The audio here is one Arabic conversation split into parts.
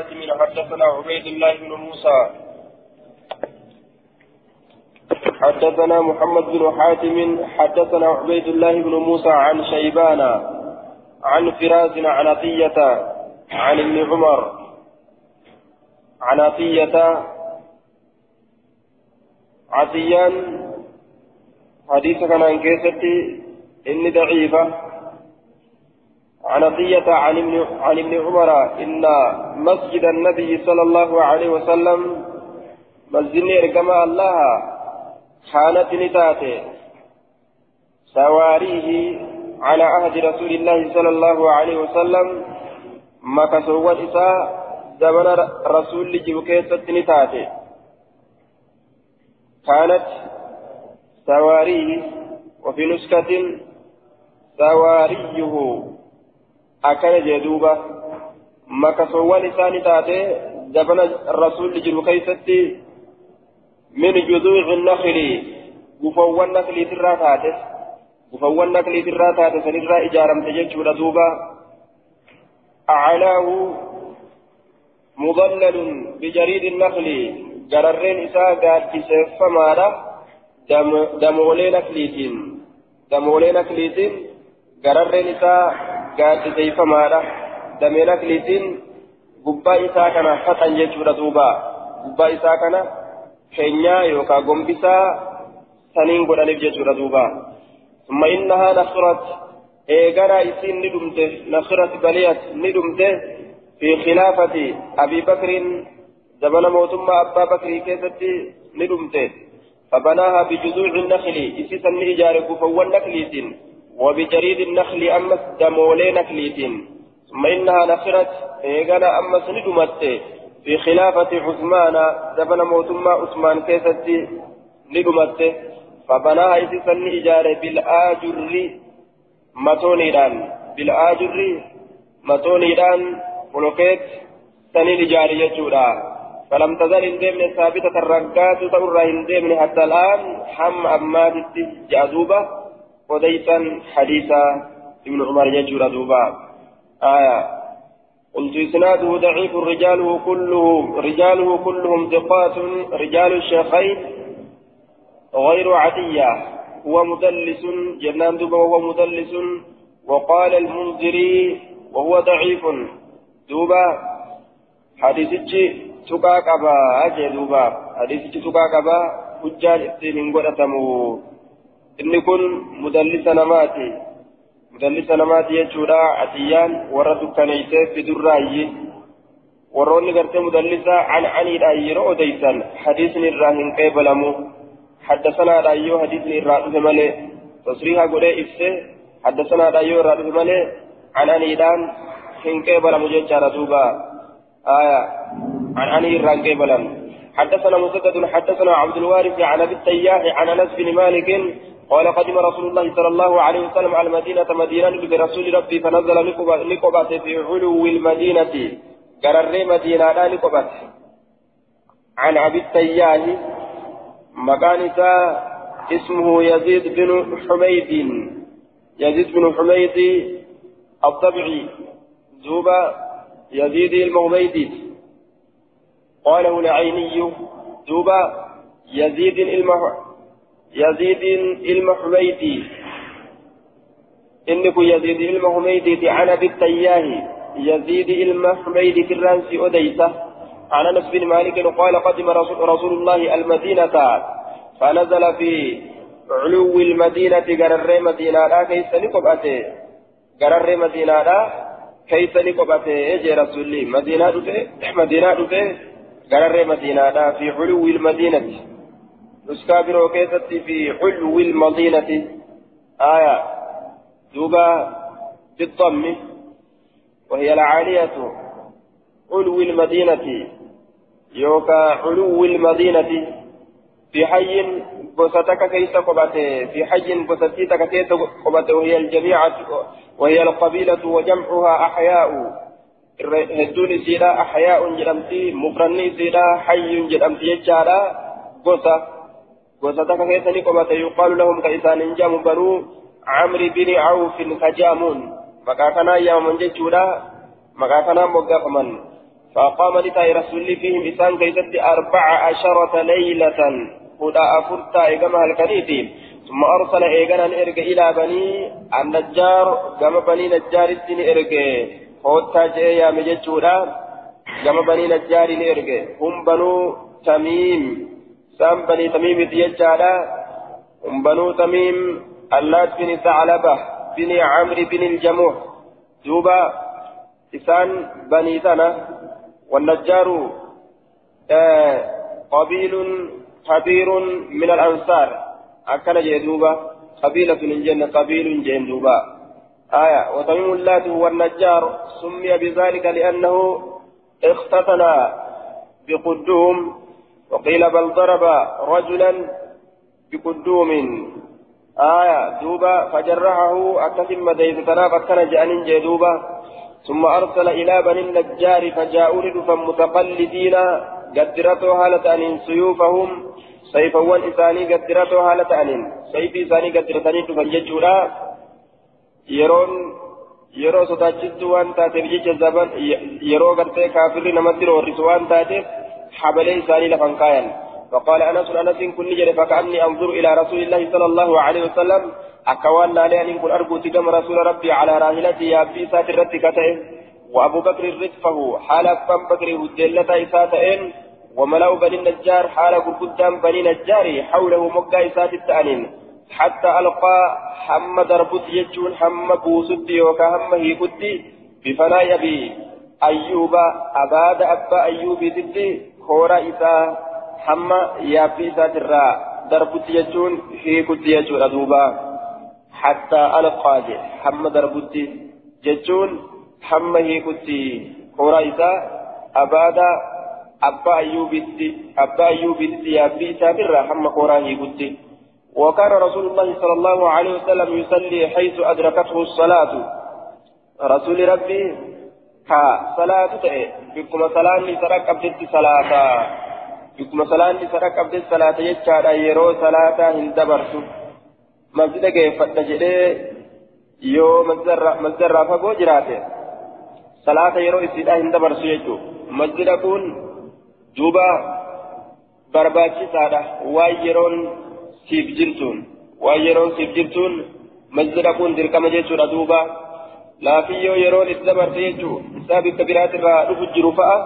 حاتم حدثنا عبيد الله بن موسى. حدثنا محمد بن حاتم. حدثنا عبيد الله بن موسى عن شيبان عن فراس عن عطية عن ابن عمر. عن عطية. عطيان. حديث كان عن كيستي. إني ضعيفة. عن عطية عن ابن عمر إن مسجد النبي صلى الله عليه وسلم مسجد إركما الله كانت نتاتي سواريه على عهد رسول الله صلى الله عليه وسلم ما كسوت إساء زمن رسول جبكيسة نتاتي كانت سواريه وفي نسكة سواريه أكن جدوبة ما كسوت إساء نتاتي زمن الرسول جبكيسة من جذوع النخل قفوا النخل تراتاته قفوا النخل تراتاته سنرى إجارة تججر دوبا أعلاه مضلل بجريد النخل جررين إساء قال كسيف مالا دم دمولين نخليتين دمولين قال كسيف مالا دم نخليتين قبا إساء كان فتن ججر دوبا قبا إساء كان keenyaa yookaan gombisaa saniin godhaniif jechuudha duuba ثم إنها نخرت إيجانا إسين ندمت نخرت بليت ندمت في خلافة أبي بكر زمن موتما أبا بكر كيستي ندمت فبناها بجذوع النخل إسيسا إجارة فهو النخليت وبجريد النخل أمس دمولي نخليت. ثم إنها نخرت إيجانا أمس ندمت في خلافة عثمان زمن موتما عثمان كيستي ندمت. فبناها إسسا إجارة بالآجر متونيدان. بالآجر متونيدان بلوكيت سنين إجارة يجورا. فلم تزل إندمن ثابتة الرقات تقر إندمن حتى الآن حم أمات جاذوبة وديسا حديثا ابن عمر يجورا دوبا. آية. قلت إسناده ضعيف رجاله كله رجاله كلهم ثقات رجال الشيخين غير عدية هو مدلس جنان دوبا وهو مدلس. وقال المنذري وهو ضعيف. دوبا. حديثك تقا قبا أجي دوبا. حديثك تقا قبا حجاج السين قدتمو إن كن مدلس نماتي مدلس نماتي يجورا عديان ورد كنيسة في دراي وروني قرت مدلسة عن عني رأي رؤديسا حديث الراهن قبلمو حدثنا رايو حديث الرادف مالي تصريح قولي إفسه حدثنا رايو الرادف مالي عن أنيدان حين قبل مججار دوبا آية عن أني الران قبلا حدثنا مسدد حدثنا عبد الوارث عن أبي التياح عن أنس بن مالك قال قدم رسول الله صلى الله عليه وسلم على المدينة مدينة برسول ربي فنزل نقبة في علو المدينة. قرر مدينة لا نقبة عن أبي التياح مكان اسمه يزيد بن حميد. يزيد بن حميد الطبعي زوبا يزيد المغميدي. قاله العيني زوبا يزيد المح يزيد المحميدي إنك يزيد المحميدي عن أبي التياه يزيد المحميدي كرانسي أديسة. عن أنس بن مالك قال قدم رسول, رسول الله المدينة. فنزل في علو المدينة قرر مدينة. لا كيس نقبته قرر مدينة. لا كيس نقبته يجي رسول الله مدينة دفه قرر مدينة لا في علو المدينة. نسكا برو في علو المدينة آية دوبا بالضم وهي العالية علو المدينة يوكا علو المدينة في حي قصتك كيس قبته في حي قصتك كيس قبته وهي الجميعة وهي القبيلة وجمعها أحياء هدون سيدا أحياء جرمتي مفرني سيدا حي جرمتي يجارا قصة قصتك كيس قبته يقال لهم كيسان جام بنو عمرو بن عوف كجامون. مكاكنا يا من ججودا مكاكنا مقافمن فأقام لتاي رسول فيهم إسان كيست أربع عشرة ليلة. هدى أفرتا إيقما الكنيتي ثم أرسل إيقنا إرق إلى بني النجار كما بني نجار الدين إرق. هوتا جاء يا مججودا كما بني نجار إرق هم بنو تميم. سام بني تميم هم بنو تميم اللات بن ثعلبة بن عمرو بن الجموح دوبا إسان بني سنة والنجار آه قبيل كبير من الأنصار أكل جندوبا قبيلة من جنة قبيل جندوبا آية وتميم اللات هو النجار سمي بذلك لأنه اختتن بقدوم وقيل بل ضرب رجلا بقدوم. آية دوبا فجرحه أكثم ديت تناف أكن جأن جدوبا ثم أرسل إلى بني النجار فجاءوا ردفا متقلدين. قدرته هالة أن سيوفهم سيفوان إساني قدرته هالة أن سيف إساني قدرتني تفنججولا يرون yeroo sodaachistu waan taateef jecha zaban yeroo gartee kaafirri namatti roorrisu waan habalee isaanii lafan kaayan فقال أنس أنس كن جري فكأني أنظر إلى رسول الله صلى الله عليه وسلم. أكوان لا أن كن أرجو تجم رسول ربي على راحلتي يا في سات الرتكتين وأبو بكر رزقه حال ابن بكر هدلة اساتين وملأ بني النجار حال قدام بني نجار حوله مقا إسات التأنين. حتى ألقى حم دربت يجون حم بوسد يوكا هم هيكت بفناء أبي أيوب أباد أبا أيوب تدي كورا اسا hamma yaabbii isaatirraa darbutti jechuun hiikutti jechuudha duuba hattaa alqaaje hamma darbutti jechuun hamma hiikutti kooraa isaa abaada abbaa ayyuubitti abbaa ayyuubitti yaabbii isaatirraa hamma kooraa hiikutti وكان رسول الله صلى الله عليه وسلم يصلي حيث أدركته الصلاة رسول ربي كصلاة بكم صلاة لسرق أبدت صلاة بكم صلاة لسرق أبدت صلاة يجعل يرو صلاة هندبرت مسجد كيف فتجري يو مسجد رافقو جراته صلاة يرو إسيدا هندبرت يجو مسجد كون دوبا barbaachisaadha. Waan yeroon siif jirtuun waan yeroon siif jirtuun masjida kun laafiyyoo yeroon itti dabarte jechuu isaa bikka biraatirraa dhufu jiru fa'a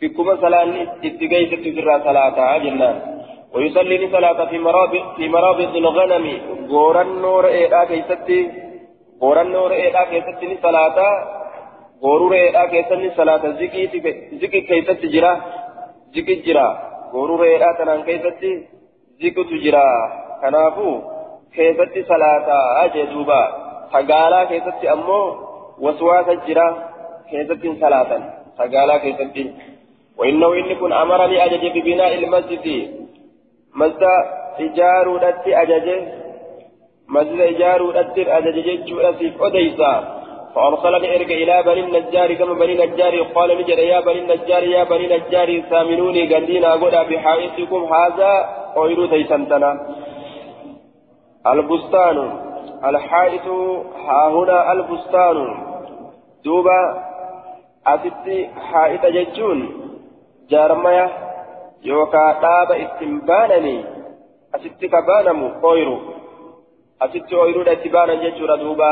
bikkuma salaanni itti geessatti irraa salaataa jennaan ويصلي صلاة في مرابط في مرابط الغنم غوران نور إيدا كيستي غوران نور إيدا كيستي صلاة غورور إيدا كيستي صلاة زكي زكي كيستي جرا زكي جرا غورور إيدا تنان كيستي zikitu jira kanaafuu keessatti salaataa jee duuba sagaalaa keessatti ammoo waswaasa jira keessatti hin salaatan. Sagaalaa keessatti. وإنه إن كن أمرني أجج ببناء المسجد مسجد إجارو دتي أجج مسجد إجارو دتي أجج جيتشو أسيف أديسا فأرسلني إرجع إلى بني النجار كما بني النجار قال نجد يا بني النجار يا بني النجار سامنوني قندينا قدا بحائطكم هذا أويرو تيسنتنا البستان الحائط ها هنا البستان. دوبا أتتي حائط ججون. جارمية يوكا دابا استنبانني. أتتي كبانمو أويرو. أتتي أويرو دتبانا ججورا دوبا.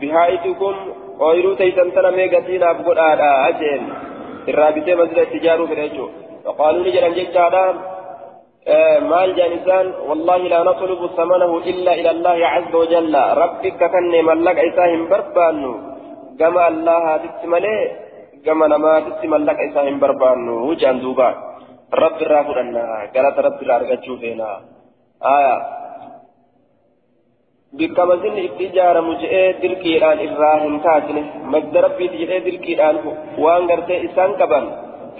بحائطكم أويرو تيسنتنا ميغتينا بقدا أجين. الرابطة مسجد التجارة في الأجو فقالوا ججادا. مال جانسان والله لا نطلب ثمنه إلا إلى الله عز وجل. ربك كن ملك إساهم بربانو. كما الله تتملي كما نما تتملك إساهم بربانو. جان دوبا. رب الرافر أنا قالت رب الأرقى فينا. آية. بك مزن اتجار مجئة دركيران إراهن كاتنه مجد ربي تجئة دركيران. وان إسان كبان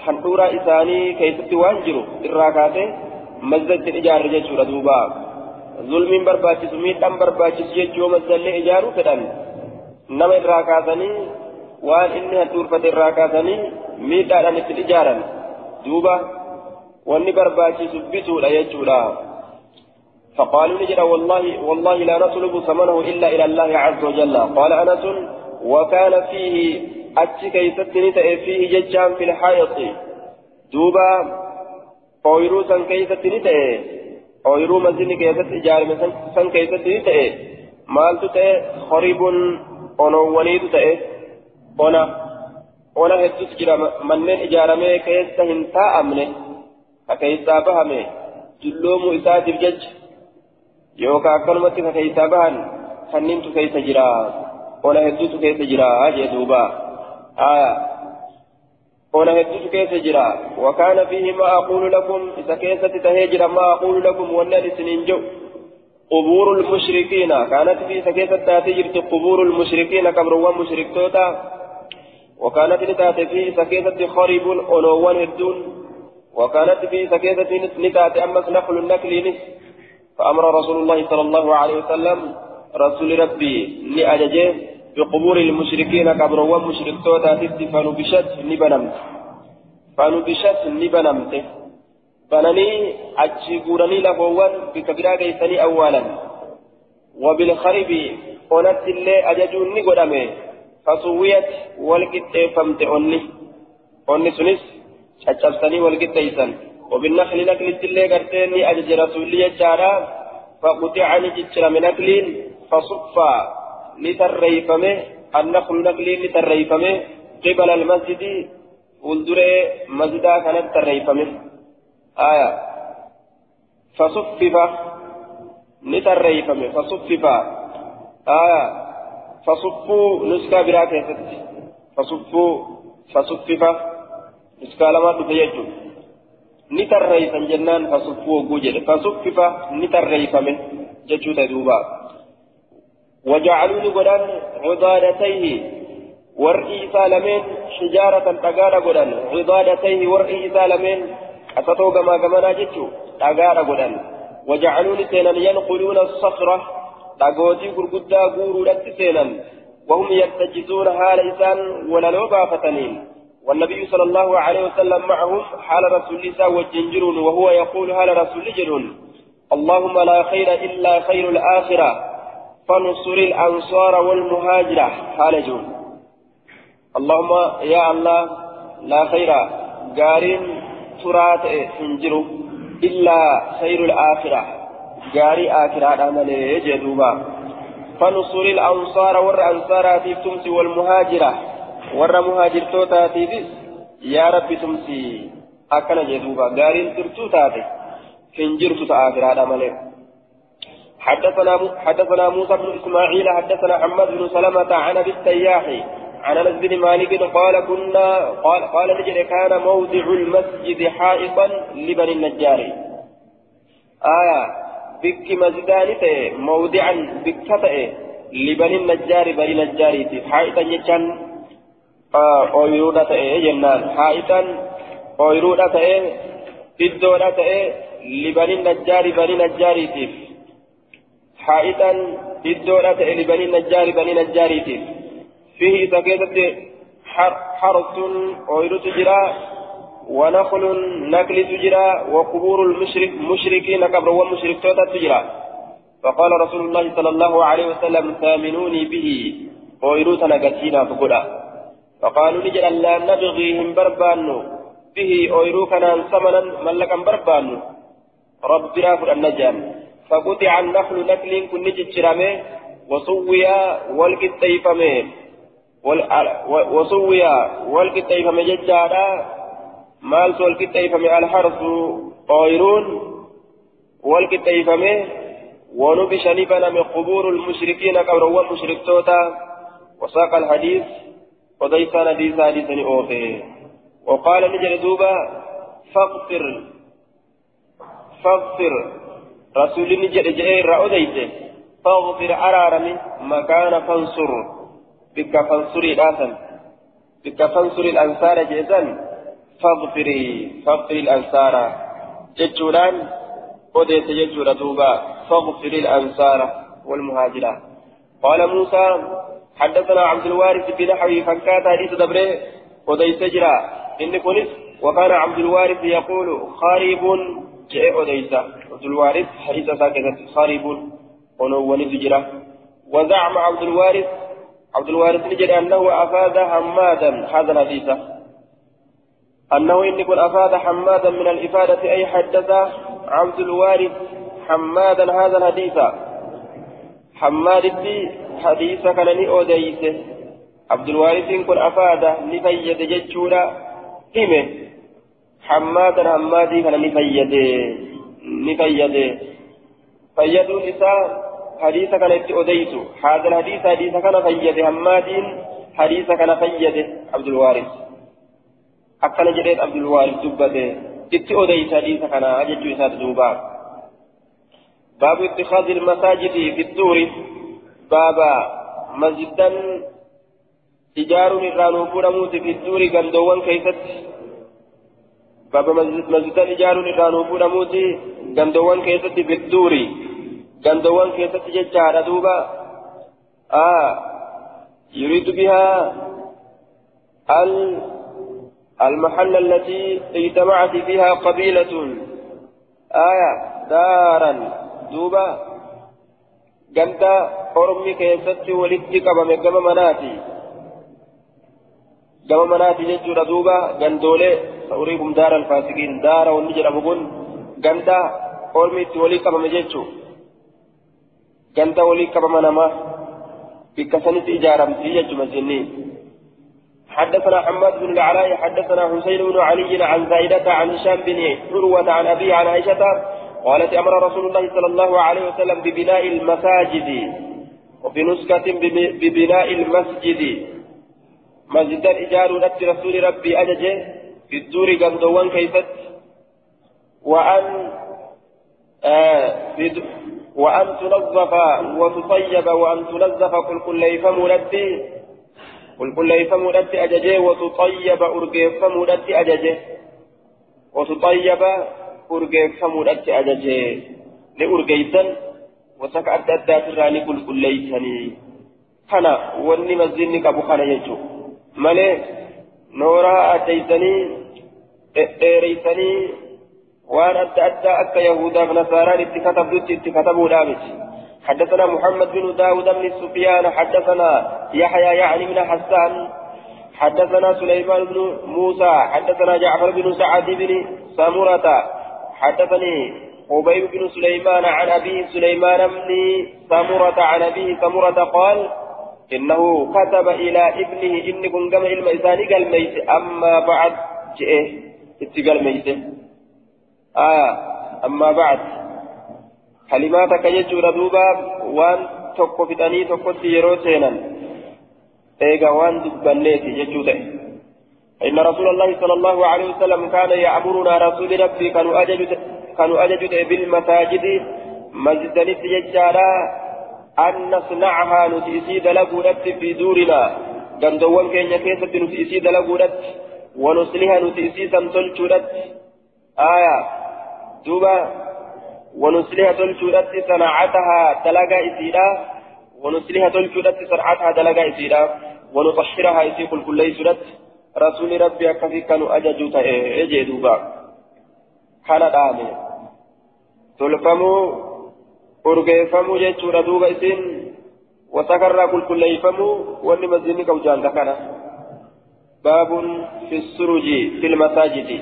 حنطورا إساني كيست وانجرو. إراكاته masjidatti ijaarre jechuudha duuba zulmiin barbaachisu miidhaan barbaachisu jechuu masjallee ijaaruu fedhan nama irraa kaasanii waan inni handhuurfate irraa kaasanii miidhaadhaan itti ijaaran duuba wanni barbaachisu bituudha jechuudha فقالوا نجد والله والله لا نطلب ثمنه الا إلى الله عز وجل قال انس وكان فيه أتي كيست نتأي فيه ججان في الحائط دوبا أويرو سن كيست نتأي أويرو مزين كيست إجارة سن كيست نتأي مالتو تأي خريب أنوانيت تأي أنا أنا هدوس جرا منين إجارة كيست هنتا أمنه كيستا بهمه جلوم إساتف جج يوكا أكلمتي كيستا بهن خننت كيس جرا أنا هدوس كيس جرا أجي دوبا آية قول هدوت كيس جرا. وكان فيه ما أقول لكم إذا كيسة تهجر ما أقول لكم والنار سننجو. قبور المشركين. كانت في سكيسة تاتي قبور المشركين كبروان مشرك توتا. وكانت لتاتي في سكيسة خريب ألوان هدون. وكانت في سكيسة نتاتي أمس نخل النكل فأمر رسول الله صلى الله عليه وسلم رسول ربي لأججه بقبور المشركين كبروا مشرك توتا تفتي فنبشت نبنمت. فنبشت نبنمت. بنني أجي قرني لفوان بكبيرا قيسني أولا وبالخرب قلت اللي أججوني قدامي فسويت والقت فمت أني أني سنس شجبسني والقت تيسن وبالنخل نكلت اللي قرتني أجج رسولي جارا فقطعني جتر من أكل فصفى نتريفمه النخل نقلي نتريفمه قبل المسجد ولدري مسجدا كانت تريفمه آية فصفف نتريفمه فصفف آية فصفوا نسكا براكة فصفوا فصفف نسكا لما تفيجوا نتريفا جنان فصفوا وجود فصفف نتريفمه جتشو تدوبا وجعلوا قدان عضادتيه ورئي سالمين حجارة تقال قدان. عضادتيه ورئي سالمين أسطو كما كما جتشو تقال قدان. وجعلوا سينا ينقلون الصخرة تقوتي قرقدا قورو لتسينا وهم يتجزون حال إسان ولا لوبا فتنين. والنبي صلى الله عليه وسلم معهم حال رسول الله والجنجرون وهو يقول حال رسول جرون اللهم لا خير إلا خير الآخرة. فانصر الأنصار والمهاجرة. حال اللهم يا الله لا خير قارين ترات انجروا إلا خير الآخرة. قاري آخرة عمل جدوبا فانصر الأنصار والأنصار تمسي والمهاجرة. ور توتاتي يا رب تمسي. أكن جدوبا قارين ترتو تاتي. تآخرة عمل حدثنا حدثنا موسى بن إسماعيل حدثنا حماد بن سلمة عن أبي التياح عن أنس بن مالك قال كنا قال قال نجد كان موضع المسجد حائطا لبني النجار. آية بك مزدان موضعا بك لبني النجار بني النجار حائطا يجان ooyiruudha ta'e jennaan haa'itan ooyiruudha ta'e iddoodha ta'e libani najjaari bani najjaariitiif حائطا إدولا تألي بني النجار بني نجاريتي. فيه سكيتة حرث أويل تجرى ونخل نكل تجرى وقبور المشرك مشركين كبر والمشرك توتا تجرى. فقال رسول الله صلى الله عليه وسلم ثامنوني به. أويل تنقتينا فقلا فقالوا لجل لا نبغيهم بربانو به أويل كان ثمنا ملكا بربانو رب رافر النجان فقطع النخل نكل كن جتشرمه وسويا والقطيفمه وسويا والقطيفمه ججارا مالت والقطيفمه الحرث طائرون والقطيفمه ونبش نبنا من قبور المشركين قبر المشرك توتا وساق الحديث وديس حديث حديث أوفي وقال نجل دوبا فاغفر فاغفر. رسول جد جئ رأوديت فاغفر أرارمي مكان فانصر. بك فانصري الآثم. بك فانصري الأنصار جئزا فاغفري فاغفري الأنصار. ججولان أوديت ججول دوبا فاغفري الأنصار والمهاجرات قال موسى حدثنا عبد الوارث بنحوي فكات حديث دبره وديت جرا. إن كنت وكان عبد الوارث يقول خارب جاء أديسا عبد الوارث حديث ساكنة خارب ونوان تجرى وزعم عبد الوارث عبد الوارث نجد أنه أفاد حمادا هذا الحديث أنه إن كن أفاد حمادا من الإفادة أي حدث عبد الوارث حمادا هذا الحديث حماد حديث كان أوديسه عبد الوارث كن أفاد نفيد جتشورا همه حمادا حمادي كان نفيد نفيد فيدون نساء حديث كان أوديس هذا الحديث حديث كان فيد حماد حديث كان فيد عبد الوارث. أكل جريت عبد الوارث دبته. أوديس حديث كان أجد إسات دوبا. باب اتخاذ المساجد في الدور. بابا مسجدا. إيجار الرانو فرموت في الدور غندوان كيست بابا مسجدا إيجار الرانو فرموت غندوان كيست في الدور غندوان كيست ججارة دوبا آه يريد بها المحل التي اجتمعت فيها قبيلة آية دارا دوبا غندا أرمي كيست ولدت قبم قبم مناتي gama manaati jechuudha duuba. Gandoolee daara wanni jedhamu kun ganda ormi itti walii qabame jechuu ganda walii qabama namaa bikka sanitti ijaaramtii jechuma jennii حدثنا حماد بن العلاء حدثنا حسين بن علي عن زائدة عن هشام بن عروة عن أبي عن عائشة قالت أمر رسول الله صلى الله عليه وسلم ببناء المساجد وفي نسكة ببناء المسجد مسجدا إجاروا نت رسول ربي أججه في الدور قمدوان كيفت؟ وأن آه وأن تنظف وتطيب وأن تنظف كل كل يفهم نتي كل كل يفهم نتي أججه وتطيب أرجيفهم نتي أججه. وتطيب أرجيفهم نتي أججه. لأرجيسا وسك أدى أدى تراني كل كل كنا وني مسجدني كابو خانا يجو malee addeeysanii dheereysanii waan adda addaa akka yahudaaf nasaaraan itti katabdutti itti katabuudhaa miti حدثنا محمد بن داود بن سفيان حدثنا يحيى يعني من حسان حدثنا سليمان بن موسى حدثنا جعفر بن سعد بن سامورة حدثني قبيب بن سليمان عن أبيه سليمان بن سامورة عن أبيه سامورة قال إنه كتب إلى ابنه إن كن كما علم إساني قال ميت. أما بعد جئه اتقال ميت. آه أما بعد. كلماتك يجور دوبا وان fixanii tokkotti yeroo seenan eega waan dubbanneeti jechuu ta'e إن رسول الله صلى الله عليه وسلم كان يأمرنا رسول ربي كانوا أججت كانوا أججت بالمساجد مسجد نسيجارا أن نصنعها نتيسي دلقودت في دورنا. قندوان كينيا كيسة نتيسي دلقودت ونصلها نتيسي سمتلشودت آية. دوبا. ونصلها تلشودت صناعتها دلقا إسيدا ونصلها تلشودت صنعتها دلقا إسيدا ونطهرها إسي كل كل سودت رسول ربي أكفي كانوا أججوا تأجي دوبا. كان دامي. تلفموا urgeeffamuu jechuudha duuba isin wasakarraa qulqulleeffamuu wanni masjidni qabu jaalta kana baabun fi suruji fil masaajidi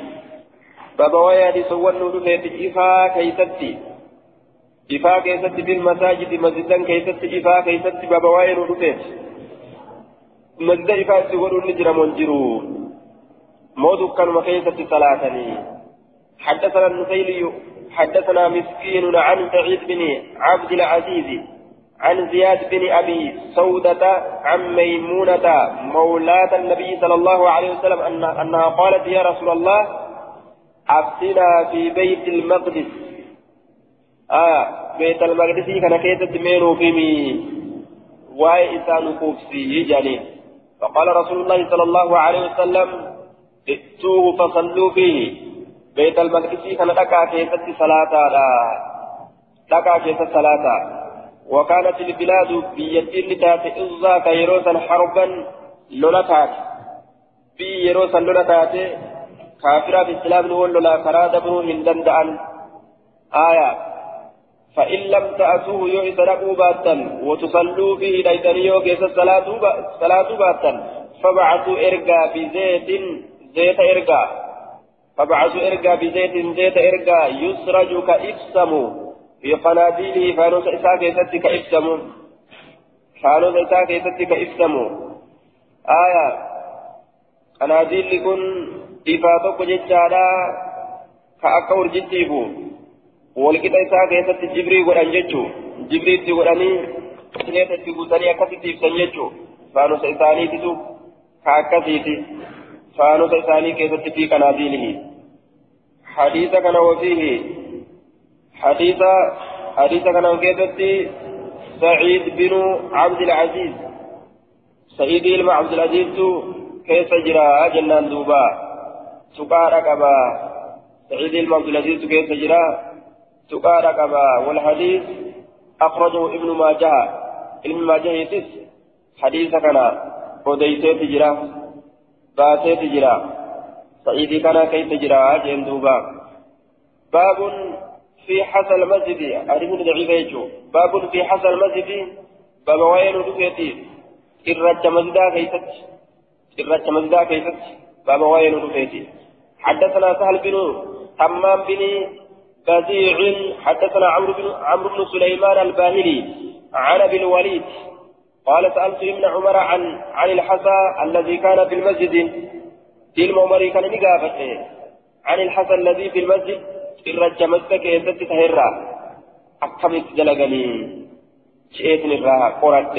baaba waa'ee hadiisawwan nu dhufeeti ifaa keeysatti ifaa keessatti fil masaajidi masjidan keessatti ifaa keessatti baaba waa'ee nu dhufeeti masjida ifaa itti godhuun ni jira moo jiru moo dukkanuma keessatti salaatanii حدثنا النسيلي حدثنا مسكين عن سعيد بن عبد العزيز عن زياد بن أبي سودة عن ميمونة مولاة النبي صلى الله عليه وسلم أن أنها قالت يا رسول الله أفتنا في بيت المقدس. آه بيت المقدس كان كيدت مينو فيمي واي إسان كوفسي؟ جاني. فقال رسول الله صلى الله عليه وسلم ائتوه فصلوا فيه. بيت المقدس كان دكا كيست صلاة دكا كيست صلاة وكانت البلاد بيد لتات إزا كيروسا حربا لولتات في يروسا لولتات كافرة في الإسلام نقول لولا كرا دبرو من دندان آية فإن لم تأتوه يؤس لقوا باتا وتصلوا فيه ليتني يوكيس الصلاة باتا فبعثوا إرقا بزيت زيت إرقا فبعثوا إرقا بزيت زيت إرقا يسرج كإبسم في قناديله فانوس إساء كيست كإبسم فانوس إساء كيست كإبسم آية قناديل كن إفاتك جتشالا كأكور جتيبو walqixa isaa keessatti jibrii godhan jechuu jibriitti godhanii sineetatti guutanii akkasitti ibsan jechuu faanusa isaaniititu ka akkasiiti faanusa isaanii keessatti fi qanaadiinihi hadiisa kana wafiihi hadiisa hadiisa kana keessatti سعيد بن عبد العزيز سعيد بن عبد العزيز كيف جرى جنان دوبا سقار قبا سعيد بن عبد العزيز كيف جرى تقال قبا والحديث أخرجه ابن ماجه ابن ماجه يتس حديث كان وديتي تجرا باتي تجرا سعيدي كان كي تجرا جندوبا باب في حصى المسجد. أريد ضعيف باب في حصى المسجد. باب وين رفيتي إرجع مسجدا كيست إرجع مسجدا كيست باب وين رفيتي حدثنا سهل بن تمام بن بزيع. حدثنا عمرو بن عمرو بن سليمان الباهلي. عن أبي الوليد. قال سألت ابن عمر عن عن الحصى الذي كان في المسجد. في المؤمر كان نقافته عن الحصى الذي في المسجد الرجمتك يزت تهرى. أكملت جلقني. شئت نراها قرأت.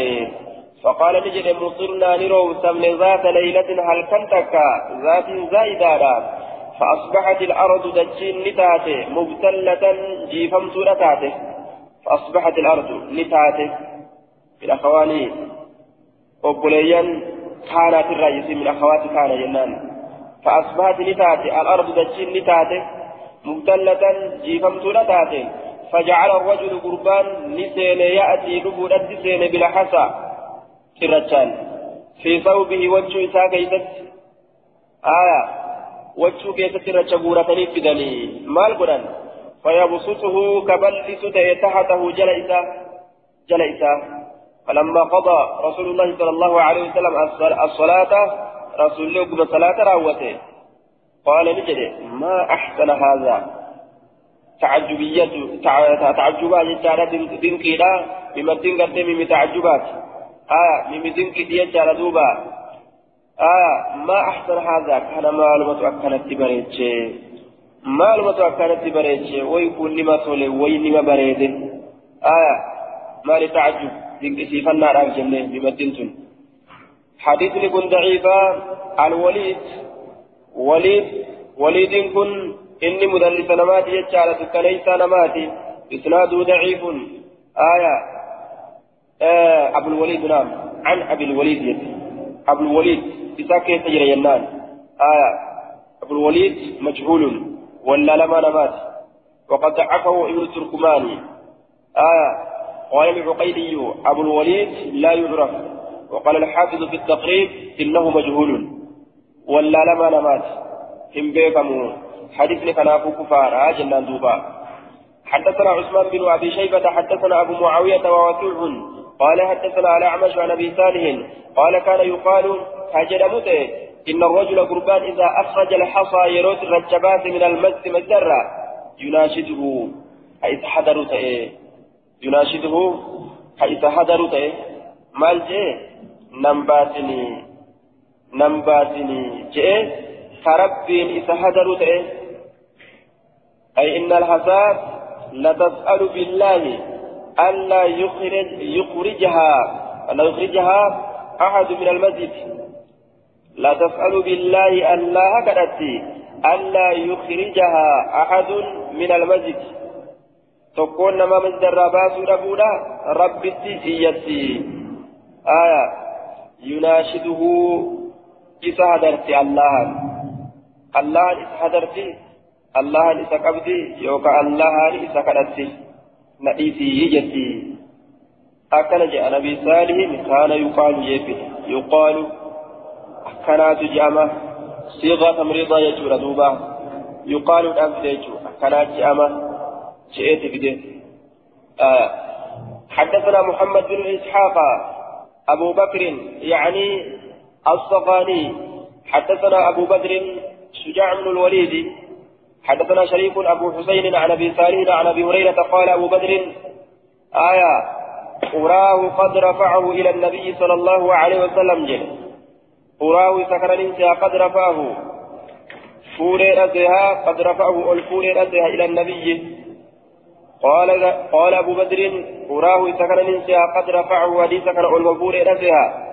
فقال نجد مصرنا نرو سمن ذات ليلة هل كنتك؟ ذات زائدة فأصبحت الأرض دجين نتاته مبتلة جيفمت نتاته فأصبحت الأرض نتاته. من أخواني أبوليا كانت الرئيس من أخوات كان جنان فأصبحت نتاته الأرض دجين نتاته مبتلة جيفمت نتاته فجعل الرجل قربان نسين يأتي نبو ندسين بلا حسى كرتان في ثوبه وجه إساء آية wachuu keessatti racha guuratanii fidanii maal godhan فيبسطه كبلس تحته جل إساء جل إساء فلما قضى رسول الله صلى الله عليه وسلم الصلاة رسول الله قبل صلاة راوته. قال نجد ما أحسن هذا؟ تعجبية تعجبات جارة دنكيلا مما دنكت من تعجبات. آه مما دنكت يجارة دوبا. آه ما أحسن هذا؟ كان معلومة أكنت بريتش معلومة أكنت بريتش ويكون نما تولي وينما بريد آه ما لتعجب ذكر النار أجنة بمدينة حديث لكن ضعيفة الوليد وليد وليد كن إني مدرس نماتي يجعل كليس نماتي إسناده ضعيف آية أبو الوليد نعم عن أبي الوليد أبو الوليد إذا كيف تجري ينان آية أبو الوليد مجهول ولا لما نمات وقد ضعفه ابن التركماني آية قال العقيدي أبو الوليد لا يعرف وقال الحافظ في التقريب إنه مجهول. ولا لما نمات هم بيكمو حديث لكنافو كفار. جنان دوبا. حدثنا عثمان بن أبي شيبة حدثنا أبو معاوية ووكيع قال حدثنا على أعمش عن أبي صالح قال كان يقال كجرمت إن الرجل قربان إذا أخرج الحصى يروت الرجبات من المس مجرة يناشده. حيث حضرت يناشده حيث حضرت مال جي نمباتني نمباتني جي كربين إذا حضرت أي إن الحصى لتسأل بالله ألا يخرج يخرجها ألا يخرجها أحد من المسجد لا تسأل بالله الله كدتي ألا يخرجها أحد من المسجد تكون ما مسجد رباس ربولا رب إيتي آية يناشده إذا هدرت الله الله إذا هدرت الله إذا قبدي يوكا الله إذا كدتي نئيتي يجتي أكل جاء نبي صالح كان يقال يقال كانت جامة صيغة تمريضة يجور دوبا يقال الأنف يجور كانت جامة شئت بده آه. حدثنا محمد بن إسحاق أبو بكر يعني الصفاني. حدثنا أبو بدر شجاع بن الوليد. حدثنا شريك أبو حسين عن أبي سالين عن أبي هريرة قال أبو بدر آية أراه قد رفعه إلى النبي صلى الله عليه وسلم. جل. أراه سكر الإنسان قد رفعه. فوري أزها قد رفعه الفوري أزها إلى النبي. قال قال أبو بدر أراه سكر الإنسان قد رفعه حديث سكر الفوري أزها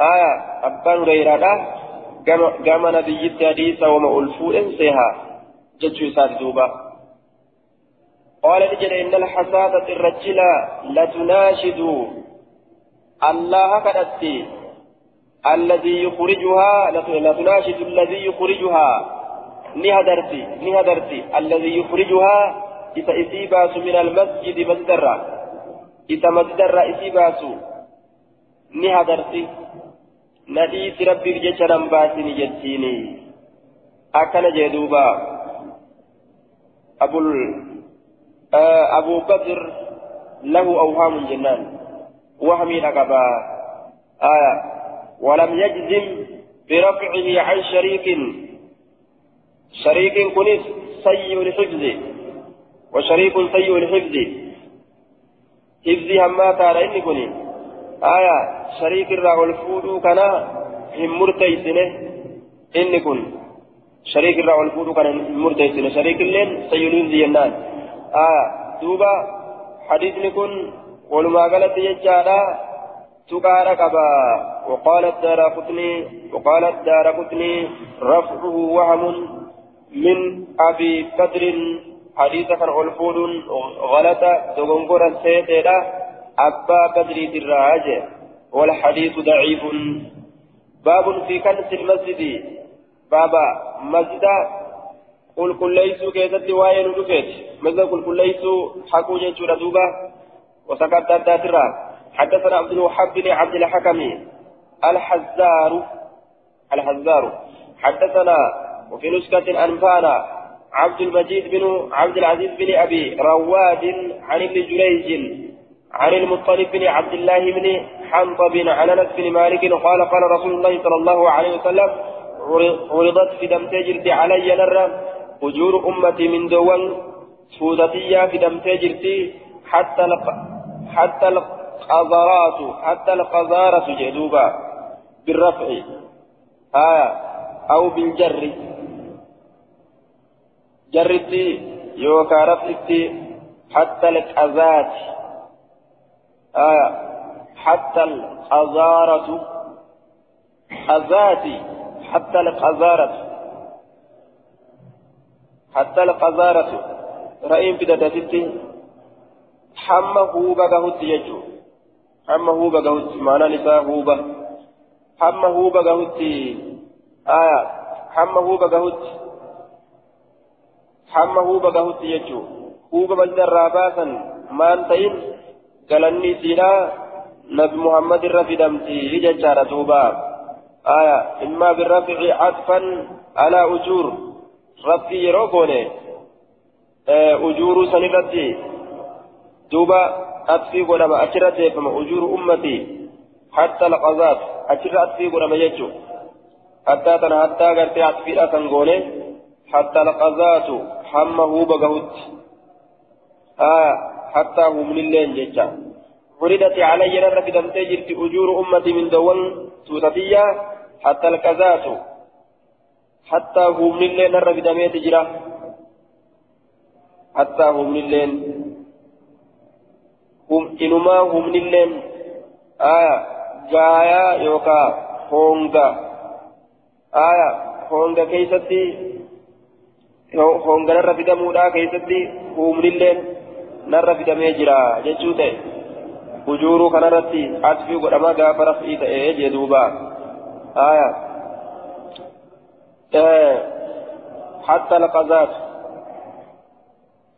آية أبان غيرها قام نبي الحديث وما ألفو إنسها جتشو ساد دوبا قال نجد إن الحسادة الرجل لتناشد الله كدتي الذي يخرجها لتناشد الذي يخرجها. نهدرتي نهدرتي. الذي يخرجها إذا إسيباس من المسجد مصدرا إذا مصدر إسيباس نهدرتي نديس ربي جشرا باسني جتيني أكن جدوبا أبو آه أبو بدر له أوهام جنان وهمي لقبا آية ولم يجزم برفعه عن شريك شريك كنس سيء الحفظ وشريك سيء الحفظ. حفظي هما تارى إني كني آية شريك الرا الفودو كان هم مرتيسنة إني كن شريك الرا الفودو كان هم مرتيسنة. شريك اللين سيء الحفظ ينان. آه دوبا حديثني كن ولما قالت يجادا تقال قبا وقال الدار قطني وقال الدار قطني رفعه وهم من أبي بدر حديث كان الفود غلط دغنغورا سيتيدا أبا بدر الراج والحديث ضعيف باب في كنس المسجد بابا مسجد قل كل ليسوا كيست وين ودفت مثل قل كل ليسوا حقوا جيتشورا دوبا وسكت الداترا حدثنا عبد الوهاب بن عبد الحكم الحزار الحزار حدثنا وفي نسخة أنفانا عبد المجيد بن عبد العزيز بن أبي رواد عن ابن جريج عن المطلب بن عبد الله بن حنطب عن انس بن مالك قال قال رسول الله صلى الله عليه وسلم عرضت في دم تجرد علي نرى أجور أمتي من دوان سودتية في دم تجرتي حتى لق... حتى القذرات حتى القذارة جدوبا بالرفع آية أو بالجر. جرتي يوكا رفعتي حتى القذات آية حتى القذارة قذاتي حتى القذارة حتى القذارة رأيم بدأتي حمى هوبا قهوت يجو حمى هوبا قهوت معنى نساء هوبا حمى هوبا قهوت آية حمى هوبا قهوت حمى هوبا قهوت يجو هوبا بلد الراباسا ما انتين قالني سينا نبي محمد الرفي دمتي لججارة هوبا آية إما بالرفع عطفا على أجور san irratti duuba atfii godhama achirra teeffama ujuuru ummatii hatta laqazaat achirra atfii godhama jechuu hattaa tana hattaa gartee atfiidha kan goone hatta laqazaatu hamma huuba gahutti. Hattaa humnilleen jecha عرضت علي نرى في دمتي جرت أجور أمتي من دوان توتتية حتى الكزات حتى هم اللين نر بدميت جرا حتى هم اللين هم إنما هم اللين آية جايا يوكا هونغا آية هونغا كيستي هونغا نر بدمودا كيستي هم اللين نر بدمي جرا جتشوتي ujuruu kanarratti asfii godhama gaafa raf'ii ta'ee jee duuba. Aayaa حتى القذات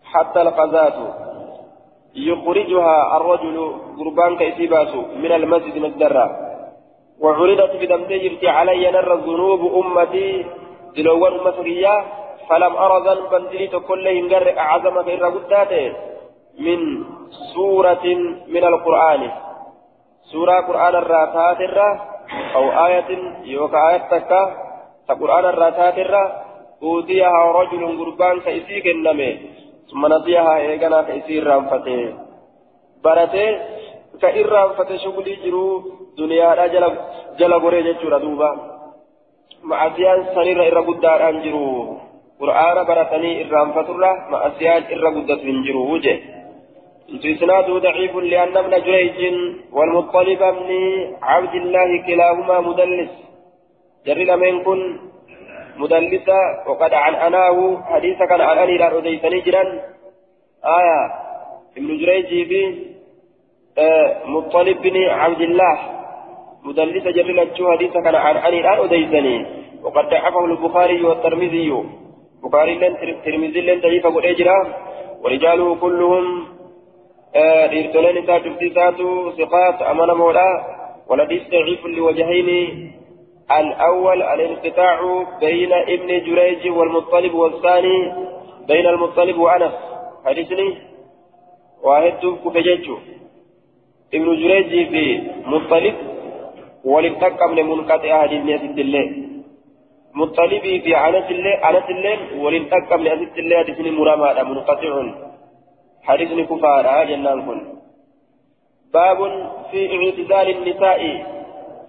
حتى القذات يخرجها الرجل قربان كيسيباس من المسجد مصدرا وعرضت في دم تجرتي علي نر الذنوب أمتي دلوان مسرية فلم أرى ذنبا دليت كل هنجر أعظم غير قداته من سورة من القرآن. سورة قرآن الراتات أو آية يوكا آية تكا قرآن الراتات أوتيها رجل قربان كيسيك النمي ثم نسيها إيقنا كيسير رانفتي برتي كإر رانفتي شغلي جرو دنيا جل جل غري جتشورا دوبا. معسيان سنير إر قدار أنجرو قرآن برتني إر رانفترا معسيان إر قدت من جرو وجه إسناده ضعيف لأن ابن جريج والمطلب بن عبد الله كلاهما مدلس جري لمن كن مدلسة وقد عن أناه حديث كان عن أني لا أديتني جرا آية ابن جريج بن آه مطلب بن عبد الله مدلسة جري لتشو حديث كان عن أني لا أديتني وقد ضعفه البخاري والترمذي بخاري لن ترمذي لن ضعيف أبو ورجاله كلهم isaa dubbii isaatu siqaat amana moodha ولديس ضعيف لوجهين الأول الانقطاع بين ابن جريج والمطلب والثاني بين المطلب وأنس حديثني واحد كفجج ابن جريج في مطلب ولتقم لمنقطع حديث الله مطلب في أنس الله أنس الله ولتقم لأسد الله حديثني مرامى منقطع حديثني كفار جنان كن. باب في اعتزال النساء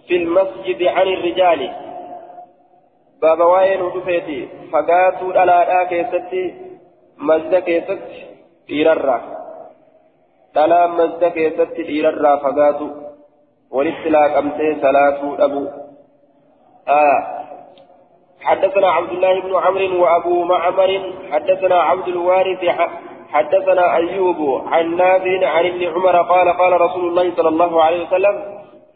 في المسجد عن الرجال. باب واين ودفيتي فقاتوا على كيستي مزد كيست إيررا. دلا مزد كيست إيررا فقاتوا والاستلاك أمسي صلاة أبو. آه. حدثنا عبد الله بن عمرو وأبو معمر حدثنا عبد الوارث حدثنا أيوب عن نافع عن ابن عمر قال قال رسول الله صلى الله عليه وسلم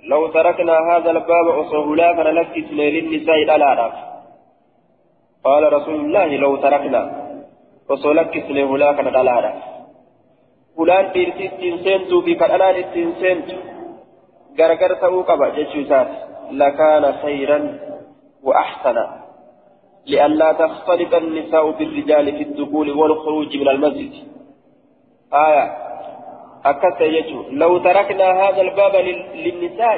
لو تركنا هذا الباب أصهلا فنلكسنا للنساء الألارف قال رسول الله لو تركنا أصهلكسنا هلا كان الألارف فلان ديرتي التنسنتو في كالألان التنسنتو غرغر سوء قبع جيشوسات لكان خيرا وأحسن لئلا تختلط النساء بالرجال في الدخول والخروج من المسجد. آية. أكثر يجو. لو تركنا هذا الباب للنساء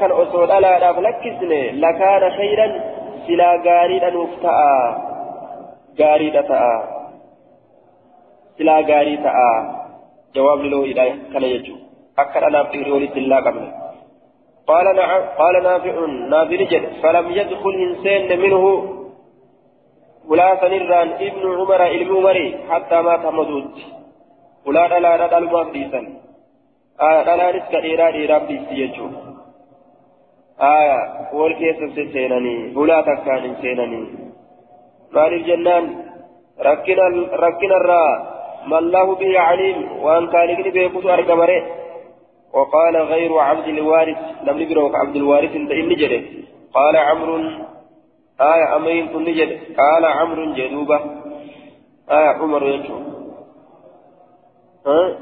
كان أصول ألا أفلكسني لكان خيرا سلا غاريدا نفتاء غاريدا تاء سلا غاري تاء جواب له إلى كان يجو. أكثر أنا في رولي الله قبل. قال نعم قال نافع نافع فلم يدخل إنسان منه ولا سنران ابن عمر ابن عمر حتى مات مدود ولا دلا دلا المفديسا آية دلا رزق إيرا إيرا بيسي يجو آية والكيس سيناني ولا تكان سيناني مال الجنان ركنا ركنا الرا ما الله به عليم وأن كان يجري بيقول أرقمره وقال غير عبد الوارث لم يبروك عبد الوارث إني جري قال عمرو آية أمين كن جد قال عمرو جدوبة آية عمر ينشو. ها؟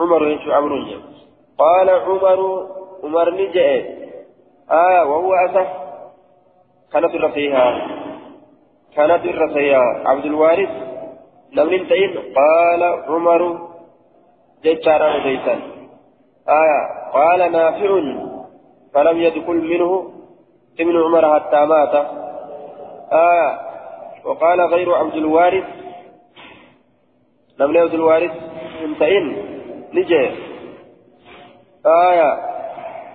عمر ينشو عمرو جد قال عمر عمر نجأ آية وهو أسف. كانت الرفيها كانت الرفيها عبد الوارث. لم ننتهي قال عمر. جدارا ليسا آية. قال نافع. فلم يدخل منه. ابن عمر حتى مات. آه وقال غير عبد الوارث. لم عبد الوارث انتئن نجي. آية.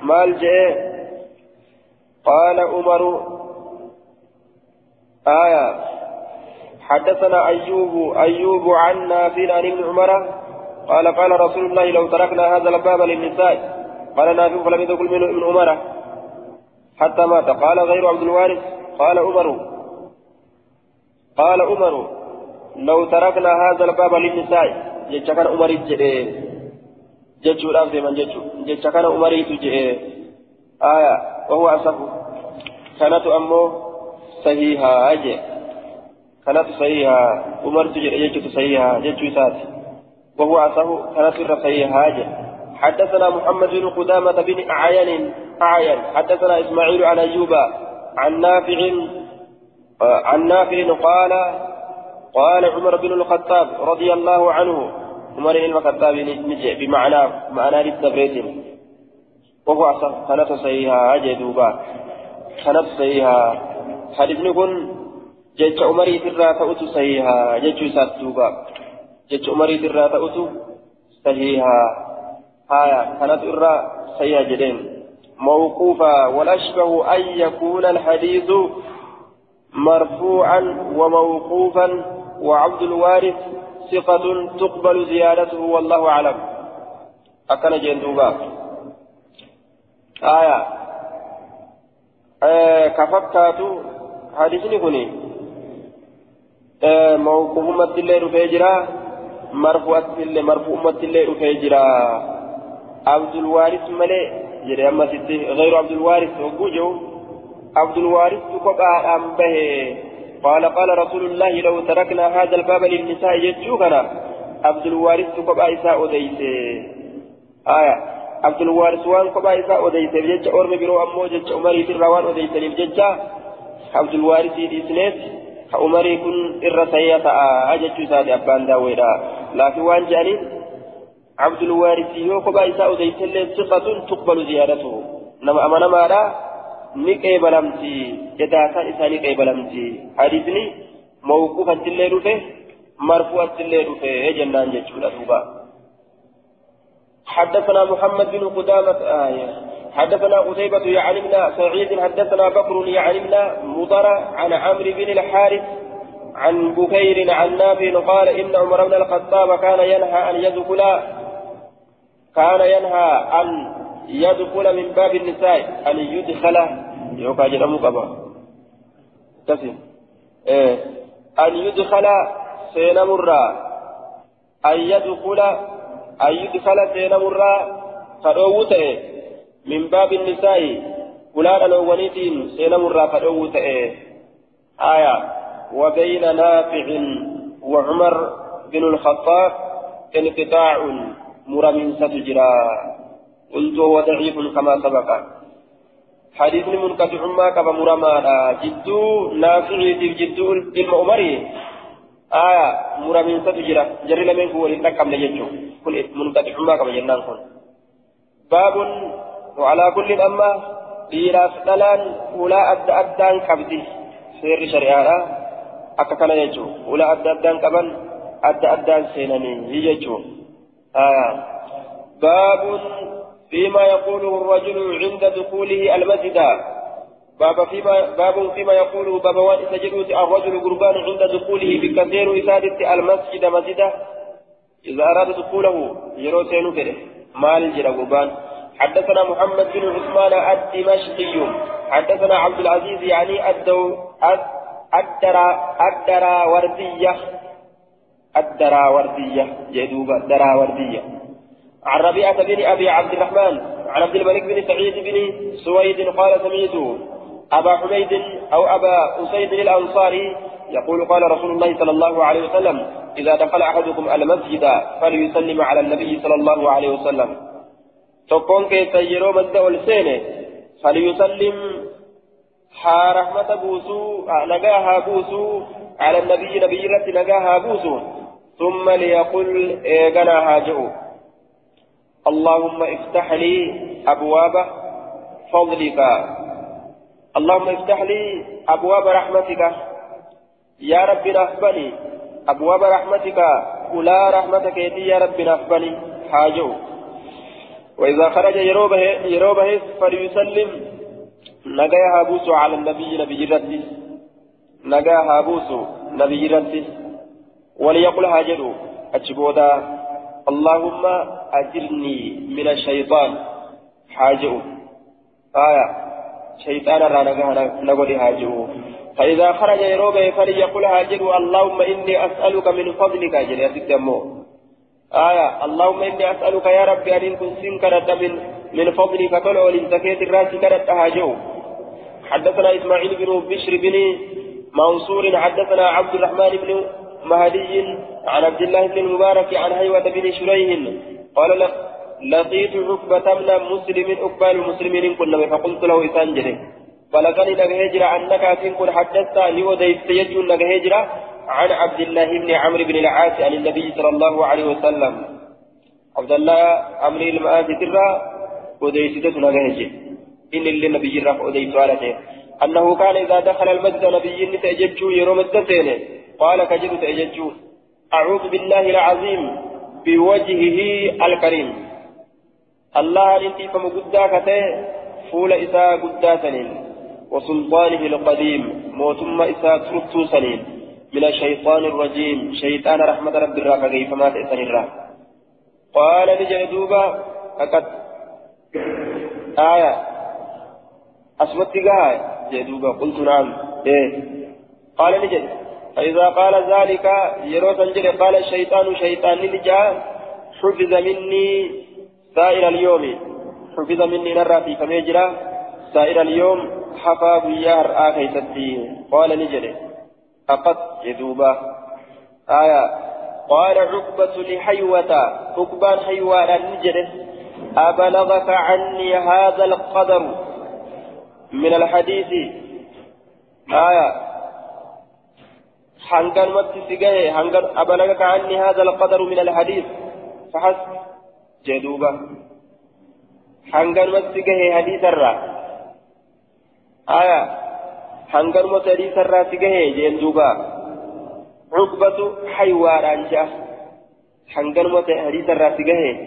مال جاء قال عمر. آية. حدثنا أيوب أيوب عن نافع عن ابن عمر. قال قال رسول الله لو تركنا هذا الباب للنساء. قال نافع فلم يدخل منه ابن عمر. حتى مات. قال غير عبد الوارث. قال عمر. قال عمر. لو تركنا هذا الباب للنساء. جتش كان عمر جئ جتشو الأرض من جتشو. جتش كان عمر جئ آية. وهو أصف كانت أمه صحيحة. أجي. كانت صحيحة. عمر جئ جتشو صحيحة. جتشو سات وهو أصف كانت صحيحة. أجي. حدثنا محمد بن قدامة بن أعين أعين. حدثنا إسماعيل عن أيوب عن نافع عن نافع قال قال عمر بن الخطاب رضي الله عنه. عمر الخطاب نجي بمعنى معنى للتبريد وهو أصح كانت صحيحة جدوبا كانت صحيحة. حديث نكون جيش عمر ترى تأتو صحيحة. جيش ساتوبا جيش عمر ترى تأتو صحيحة. هايا كانت إرى صحيحة جدين موقوفا والأشبه أن يكون الحديث مرفوعا وموقوفا وعبد الوارث ثقة تقبل زيادته والله أعلم. أكن جندوبا آية آه كفكاتو حديثني كوني آه موقوف الله رفيجرا مرفوع مرفوع أمة الله رفيجرا عبد الوارث ملئ جري أما ستي غير عبد الوارث وجوجو عبد الوارث كقا أم به قال قال رسول الله لو تركنا هذا الباب للنساء يجوكنا عبد الوارث كقا إساء أديس آية عبد الوارث وان كقا إساء أديس بجج أورم برو أمو جج عمري في الروان أديس بجج عبد الوارث إسنيت عمري كن إرسية أجج سادي أبان داويدا لكن وان جانين عبد الوارث يو كبا إساء أديس ثقة تقبل زيادته. نما أمانا ماذا ni qeebalamti jedhaataan isaa ni qeebalamti hadiisni mawquufatti illee dhufe marfuu'atti illee dhufe jennaan jechuudha duuba حدثنا محمد بن قدامة آية حدثنا قتيبة ابن سعيد حدثنا بكر يعني ابن مضر عن عمرو بن الحارث عن بكير عن نافع قال إن عمر بن الخطاب كان ينهى أن يدخل كان ينهى أن يدخل من باب النساء أن يدخل يوكا جرمو قبا. تسم إيه. أن يدخل سين مرة أن يدخل أن يدخل سين مرة فروت من باب النساء. فلان الأولين سين مرة فروت آية. وبين نافع وعمر بن الخطاب انقطاع. مرمين ستجرى قلت هو ضعيف كما سبق. حديث منقطع ما كما مرما جدو نافع جدو علم عمري آية مرمين ستجرى جري لمن هو لتكم لجنو كل منقطع ما كما جنان كن باب وعلى كل أما dhiiraaf dhalaan ulaa adda addaan qabdi seerri shari'aadha akka kana jechuun ulaa adda addaan qaban adda addaan seenanii باب فيما يقوله الرجل عند دخوله المسجد. باب فيما باب فيما يقوله باب وان سجدوت الرجل قربان عند دخوله بكثير إسادة المسجد مسجدا إذا أراد دخوله يرو سينو كده مال جرى قربان. حدثنا محمد بن عثمان الدمشقي. حدثنا عبد العزيز يعني الدو الدرا الدرا وردية الدرا وردية جدوب الدرا وردية عن ربيعة بن أبي عبد الرحمن عن عبد الملك بن سعيد بن سويد قال سمعت أبا حميد أو أبا أسيد الأنصاري يقول قال رسول الله صلى الله عليه وسلم إذا دخل أحدكم المسجد فليسلم على النبي صلى الله عليه وسلم. تقون كي سيرو مد فليسلم ها رحمة بوسو نجاها بوسو على النبي نبي رت نجاها بوسو ثم ليقل إيغنا هاجئوا اللهم افتح لي أبواب فضلك. اللهم افتح لي أبواب رحمتك. يا رب نفبني أبواب رحمتك. ولا رحمتك يا رب نفبني حاجو وإذا خرج يروبه يروبه فليسلم. نجاها بوسو على النبي نبي رتي نجاها بوسو نبي رتي وليقل هاجروا أجبودا اللهم أجرني من الشيطان. حاجة آية. شيطان رانا نقول حاجة فإذا خرج يروبه فليقل هاجر اللهم إني أسألك من فضلك. أجل يا سيدمو آية. اللهم إني أسألك يا ربي أن كنت سنكرت من من فضلك. طلع لنتكيت الرأس كرت هاجه حدثنا إسماعيل بن بشر بن منصور. حدثنا عبد الرحمن بن مهدي عن عبد الله بن المبارك عن هيوة بن شريح. قال لقيت عقبة من مسلم أقبال المسلمين كنا فقلت له إسان جري. فلقني لك هجرة أنك أتين كن حدثت لي وديست يجو لك هجرة عن عبد الله بن عمرو بن العاص عن النبي صلى الله عليه وسلم. عبد الله عمرو المآت ترى وديسته نغهج إن اللي نبي وديس على أنه كان إذا دخل المسجد نبي تأججوا يروم الدسين قال كجد تأججوا أعوذ بالله العظيم بوجهه الكريم. الله أنت فمقدا كته فول إساء قدا وسلطانه القديم موتم إساء ترتو من الشيطان الرجيم شيطان رحمة رب الراك كيف ما تأسن الراك قال نجل دوبا أكد آية. أسمت قاعد جدوبا قلت نعم. إيه. قال نجل فإذا قال ذلك يروس انجل قال الشيطان شيطان نجا حفظ مني سائر اليوم. حفظ مني نرى في فميجرا سائر اليوم حفا بيار آخيستي قال نجل فقط يدوبا آية. قال عقبة لحيوة. عقبان حيوان نجل أبلغك عني هذا القدر. من الحديث. آية. حنقل مت سجاه حنقل أبلغك عني هذا القدر من الحديث. فحسب. جدوبا حنقل مت سجاه حديث الرا آية حنقل مت حديث الرا سجاه جدوبا عقبة حيوان أنجا. حنقل مت حديث الرا سجاه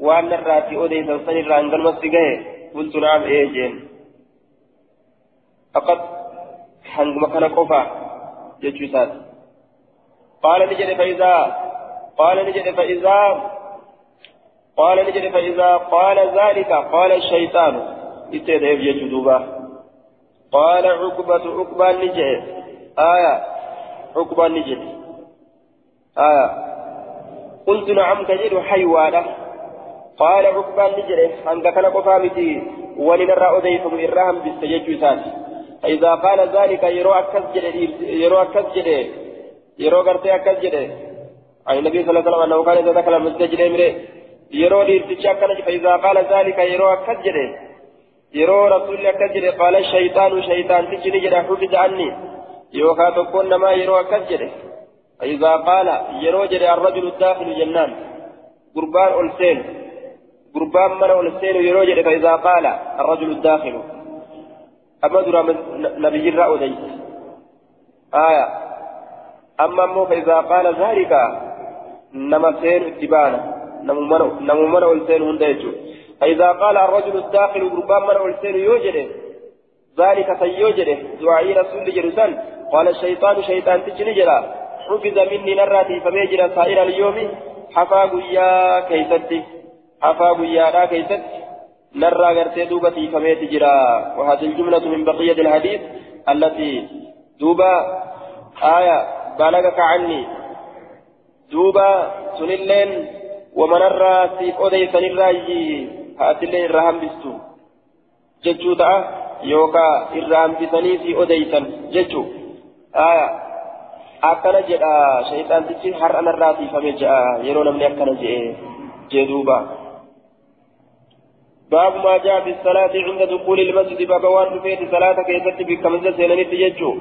وأن الراتي أودي سنسن الرا حنقل مت سجاه قلت نعم إيه جين فقط حنق مكان قفا جتشوسات قال نجد فإذا قال نجد فإذا قال نجد فإذا قال ذلك قال الشيطان استيدعف يجدوبا قال عقبة عقبة نجد آية عقبة نجد آية قلت نعم تجد حيوانا قال عقبة نجد أنك كان قفامتي ولنرى أديكم إرهم بالسجد فإذا قال ذلك يرو أكس يرو أكس يرو قرتي أكس عن النبي صلى الله عليه وسلم أنه كان إذا دخل المسجد ليرتشا كان فإذا قال ذلك يرو أكس يرو رسول أكس قال الشيطان شيطان تجري جري حفظ عني يوكا تكون ما يرو أكس فإذا قال يرو جري الرجل الداخل جنان. قربان ألسين قربان من ألسين يرو جري فإذا قال الرجل الداخل. أما درا نبي الرأو ديس آية. أما مو فإذا قال ذلك نما سين اتبانا نمو من والسين هنديجو فإذا قال الرجل الداخل قربان من والسين يوجده ذلك سيوجده دعائي رسول جرسان. قال الشيطان شيطان تجني جرا. حفظ مني نراتي فميجرا سائر اليوم. حفا قيا كيستي. حفا قيا كيستي. نرى غرتي دوبا في فميت جرا وهذه الجملة من بقية الحديث التي دوبا آية بلغك عني دوبا سنلين ومن الرا سيف أودي سنراجي هاتلين الرهم بستو ججو تا يوكا الرهم بسني في أودي سن ججو آية akkana jedha shayxaantichi har'a narraa tiifame jedha yeroo namni akkana jedhe jee duuba. باب ما جاء في الصلاة عند دخول المسجد. باب وان فيت صلاة كيست بكمزة سينانيت يجو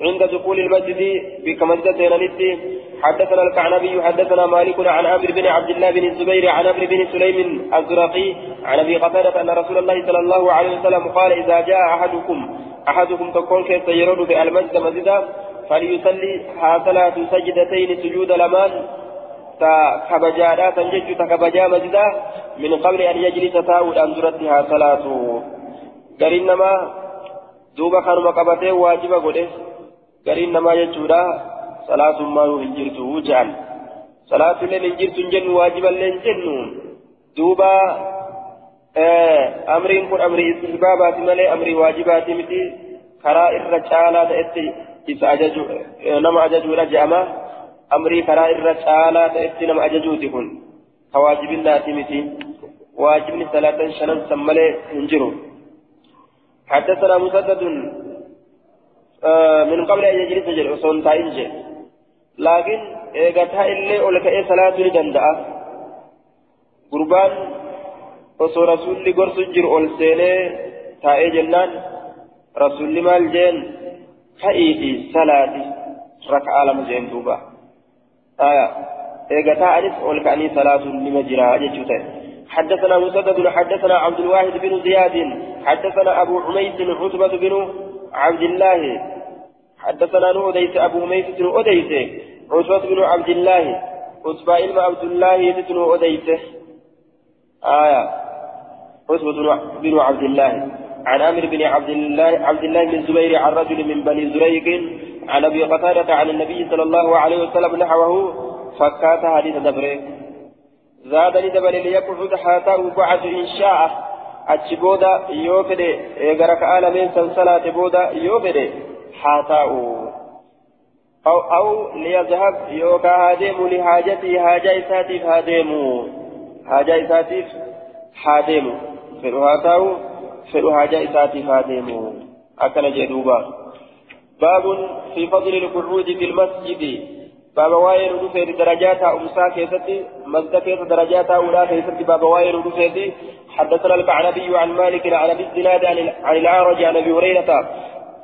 عند دخول المسجد بكمزة سينانيت. حدثنا الكعنبي حدثنا مالك عن عامر بن عبد الله بن الزبير عن عمرو بن سليم الزرقي عن أبي قتادة أن رسول الله صلى الله عليه وسلم قال إذا جاء احدكم أحدكم تكون كيف يرد بالمسجد مسجدا فليصلي ها ثلاث سجدتين سجود الأمان كبجادا تنجج تكبجا مسجدا من قبل أن يجلس تاود أن درتها صلاته قرين نما دوبا كانوا مقبته واجبا قده قرين نما يجودا صلاة ما هنجرته وجعل صلاة اللي هنجرت جن واجبا لين جنون دوبا أمرين كن أمري استحبابات ملي أمري واجبات متي كرا الرجالة تأتي إذا أججو نما أججو رجعما أمري كرا الرجالة تأتي نما أججو تكون كواجب الله تمتي. واجبني صلاة شنن سملي انجرو حدثنا مسدد آه من قبل أن يجلس جل أصون تاينجي لكن إيغتا إلي أولك إيه صلاة لدندأ قربان osoo rasuulli gorsu jiru ol seenee taa'ee jennaan rasuulli maal jeen ka'iiti salaati ركعة لما جين دوبا. آية. إيقتا ألف والكأني صلاة لمجرى جيشوتين حدثنا مسدد حدثنا عبد الواحد بن زياد. حدثنا أبو عميس عتبة بن عبد الله. حدثنا نوديس أبو عميس بن أوديس. عتبة بن عبد الله. عتبة إلما عبد الله بن أوديس. آية. عتبة بن عبد الله. عن عامر بن عبد الله عبد الله بن الزبير عن رجل من بني زريق عن أبي قتادة عن النبي صلى الله عليه وسلم نحوه فكات حديث دبره زادني دبل ليقعد حتى وقعت إن شاء. أتشبودا يوفد إيغرك آلمين سنسلة بودا يوفد حتى أو. أو ليذهب يوكا هادم لحاجته حاجة إساتيف هادم حاجة إساتيف هادم فلو هاتاو فلو حاجة إساتيف هادم أكن جدوبا باب في فضل القعود في المسجد باب واير رفيد درجات أمسا كيستي مزد كيس درجات أولى كيستي باب واير رفيد حدثنا الكعنبي عن مالك عن أبي الزناد عن الأعرج عن أبي هريرة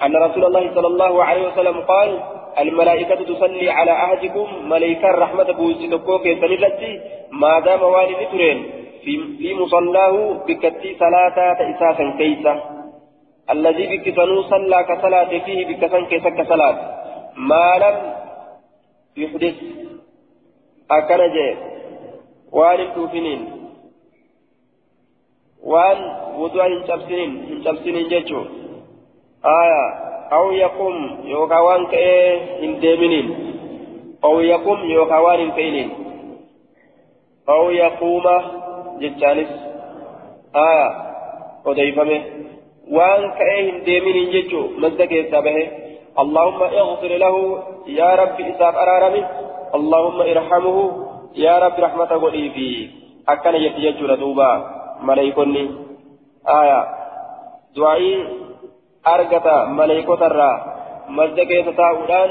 أن رسول الله صلى الله عليه وسلم قال الملائكة تصلي على أحدكم ملائكة رحمة بوزيتكو كيسني ما دام والي نترين في, مصلاه بكتي صلاة إساسا كيسا. الذي بك صلى كصلاة فيه بك كيسا كصلاة. ما لم يحدث أكنج وان توفنين وان وضوء هنشبسنين هنشبسنين جيتشو آية. أو يقوم يوكا وان كأي هندمنين أو يقوم يوكا وان كأينين أو يقوم جتشانس آية وديفمه وان كأيه ديمين ججو مزدك يسابه اللهم اغفر له يا رب إساب أرارمي اللهم ارحمه يا رب رحمة قولي في أكن يتججو ردوبا ملائكني آية دعائي أرقتا ملائكة ترى مزدك يتساؤلان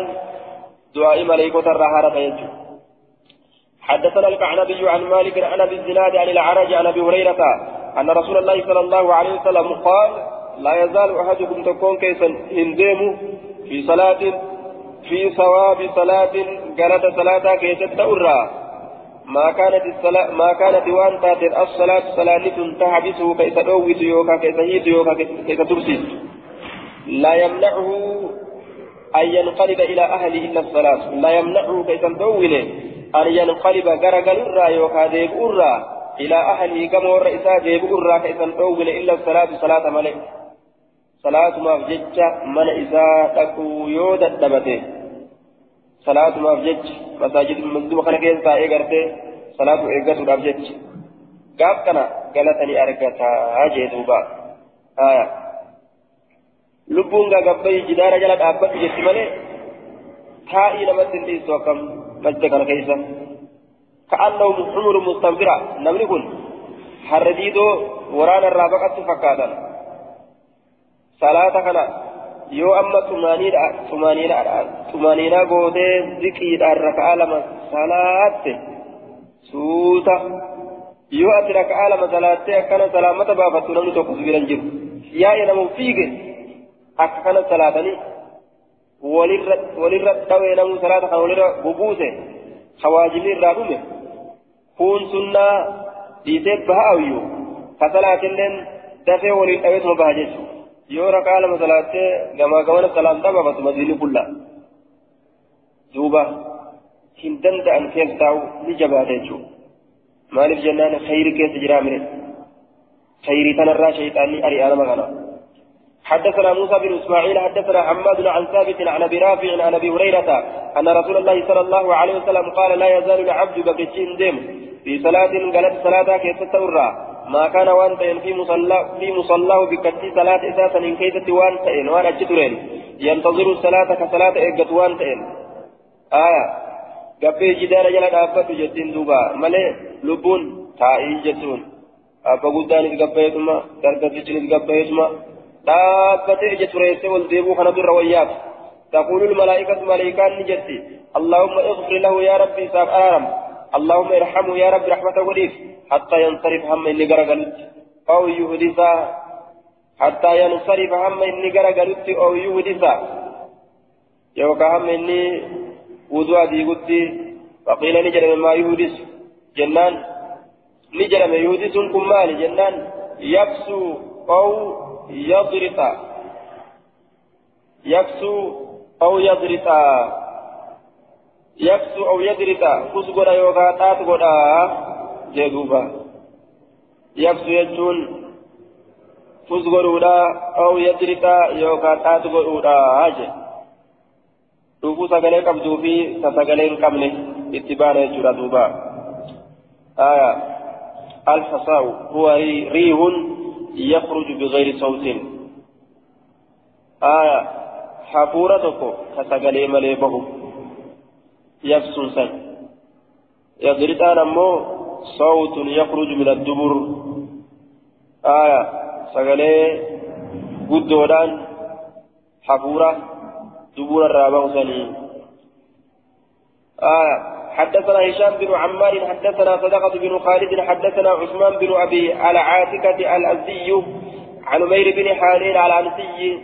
دعائي ملائكة ترى هارة يجو حدثنا الكعنبي عن مالك عن أبي الزناد عن العرج عن أبي هريرة أن رسول الله صلى الله عليه وسلم قال لا يزال أحدكم تكون كيسا هنديم في صلاة في ثواب صلاة قالت صلاة كيست أرى ما كانت الصلاة ما كانت وأن تاتت الصلاة صلاة تحبسه كيس دويت يوكا كيس هيت يوكا كيس ترسيس لا يمنعه أن ينقلب إلى أهله إلا الصلاة. لا يمنعه كيس دوينه أن ينقلب غرقل الرا يوكا ديب الرا إلى أهله كما ورئيسا ديب الرا كيس دوينه إلا الصلاة صلاة ملك salaatumaaf jecha mana isaa dhaquu yoo dadhabate salaatumaaf jecha masaajid masduma kana keessa taa'ee gartee salaatu eeggatuudhaaf jecha gaaf kana galatanii argataa jee duuba haya lubbuun gaagabbayi jidaara jala dhaabbatu jetti malee taa'ii namatti hin masjida kana keessa ka'annahum xumuru mustanfira namni kun harra diidoo waraana irraa baqattu fakkaatan salaata kana yoo amma xumaaniidha gootee ziqiidhaan raka'a lama salaatte suuta yoo ati raka'a lama salaattee akkana salaamata baafattu namni tokko si biran jiru yaa'e namu fiige akka kana salaatanii hawaajimii irraa dhume kun sunnaa dhiisee baha awyuu ka salaatilleen dafee waliin dhaweetuma baha jechuudha. yoo rakaa lama salaattee gamaa gamana salaamtaa baafatu madiini kulla duuba hin danda'an keessa taa'u ni jabaata jechuudha maaliif jennaan khayri keessa jiraa mire khayrii tanarraa shayxaanni ari'aa nama kana حدثنا موسى بن إسماعيل حدثنا حماد عن ثابت عن أبي رافع عن أبي هريرة أن رسول الله صلى الله عليه وسلم قال لا يزال العبد بكتشين ديم في صلاة قالت صلاة كيف تتورى ما كان وان تين في مصلى في مصلاه بكتي صلاة أساسا ان كيست وان تين وان اجترين ينتظر الصلاة كصلاة اجت وان تين آية. قبل جدار جل دابت جتين دوبا. ملي لبون تائي جتون أبا قدان قبيتما درجة جل قبيتما دابت اجترين والديبو خنا در وياك تقول الملائكة ملائكان نجتي اللهم اغفر له يا ربي ساب آرم اللهم ارحمه يا رب رحمة وليف حتى ينصرف هم إني غرقلت أو يهدث حتى ينصرف هم إني غرقلت أو يهدث يوكا هم إني وضوء ديقتي فقيل نجر ما يهودس جنان نجر ما يهودس كم مال جنان يكسو أو يضرط. يكسو أو يضرط. يكسو أو يضرط. فسقنا يوغا تاتقنا جدوبا. يكسو يجون. فسقنا أو يضرط يوغا تاتقنا هاجه dhuguu sagalee qabduu fi sagalee hin qabne itti baana jechuudha duuba الحصاء هو ريح يخرج بغير صوت. آية. حفورتك كسجلي مليبه يفسن سن. يضرطان أمو صوت يخرج من الدبر. آية. سجلي قدودان. حفورة. دبور الرابع سنين. آه حدثنا هشام بن عمار حدثنا صدقة بن خالد حدثنا عثمان بن أبي العاتكة الأزدي عن عمير بن حالين على الأنسي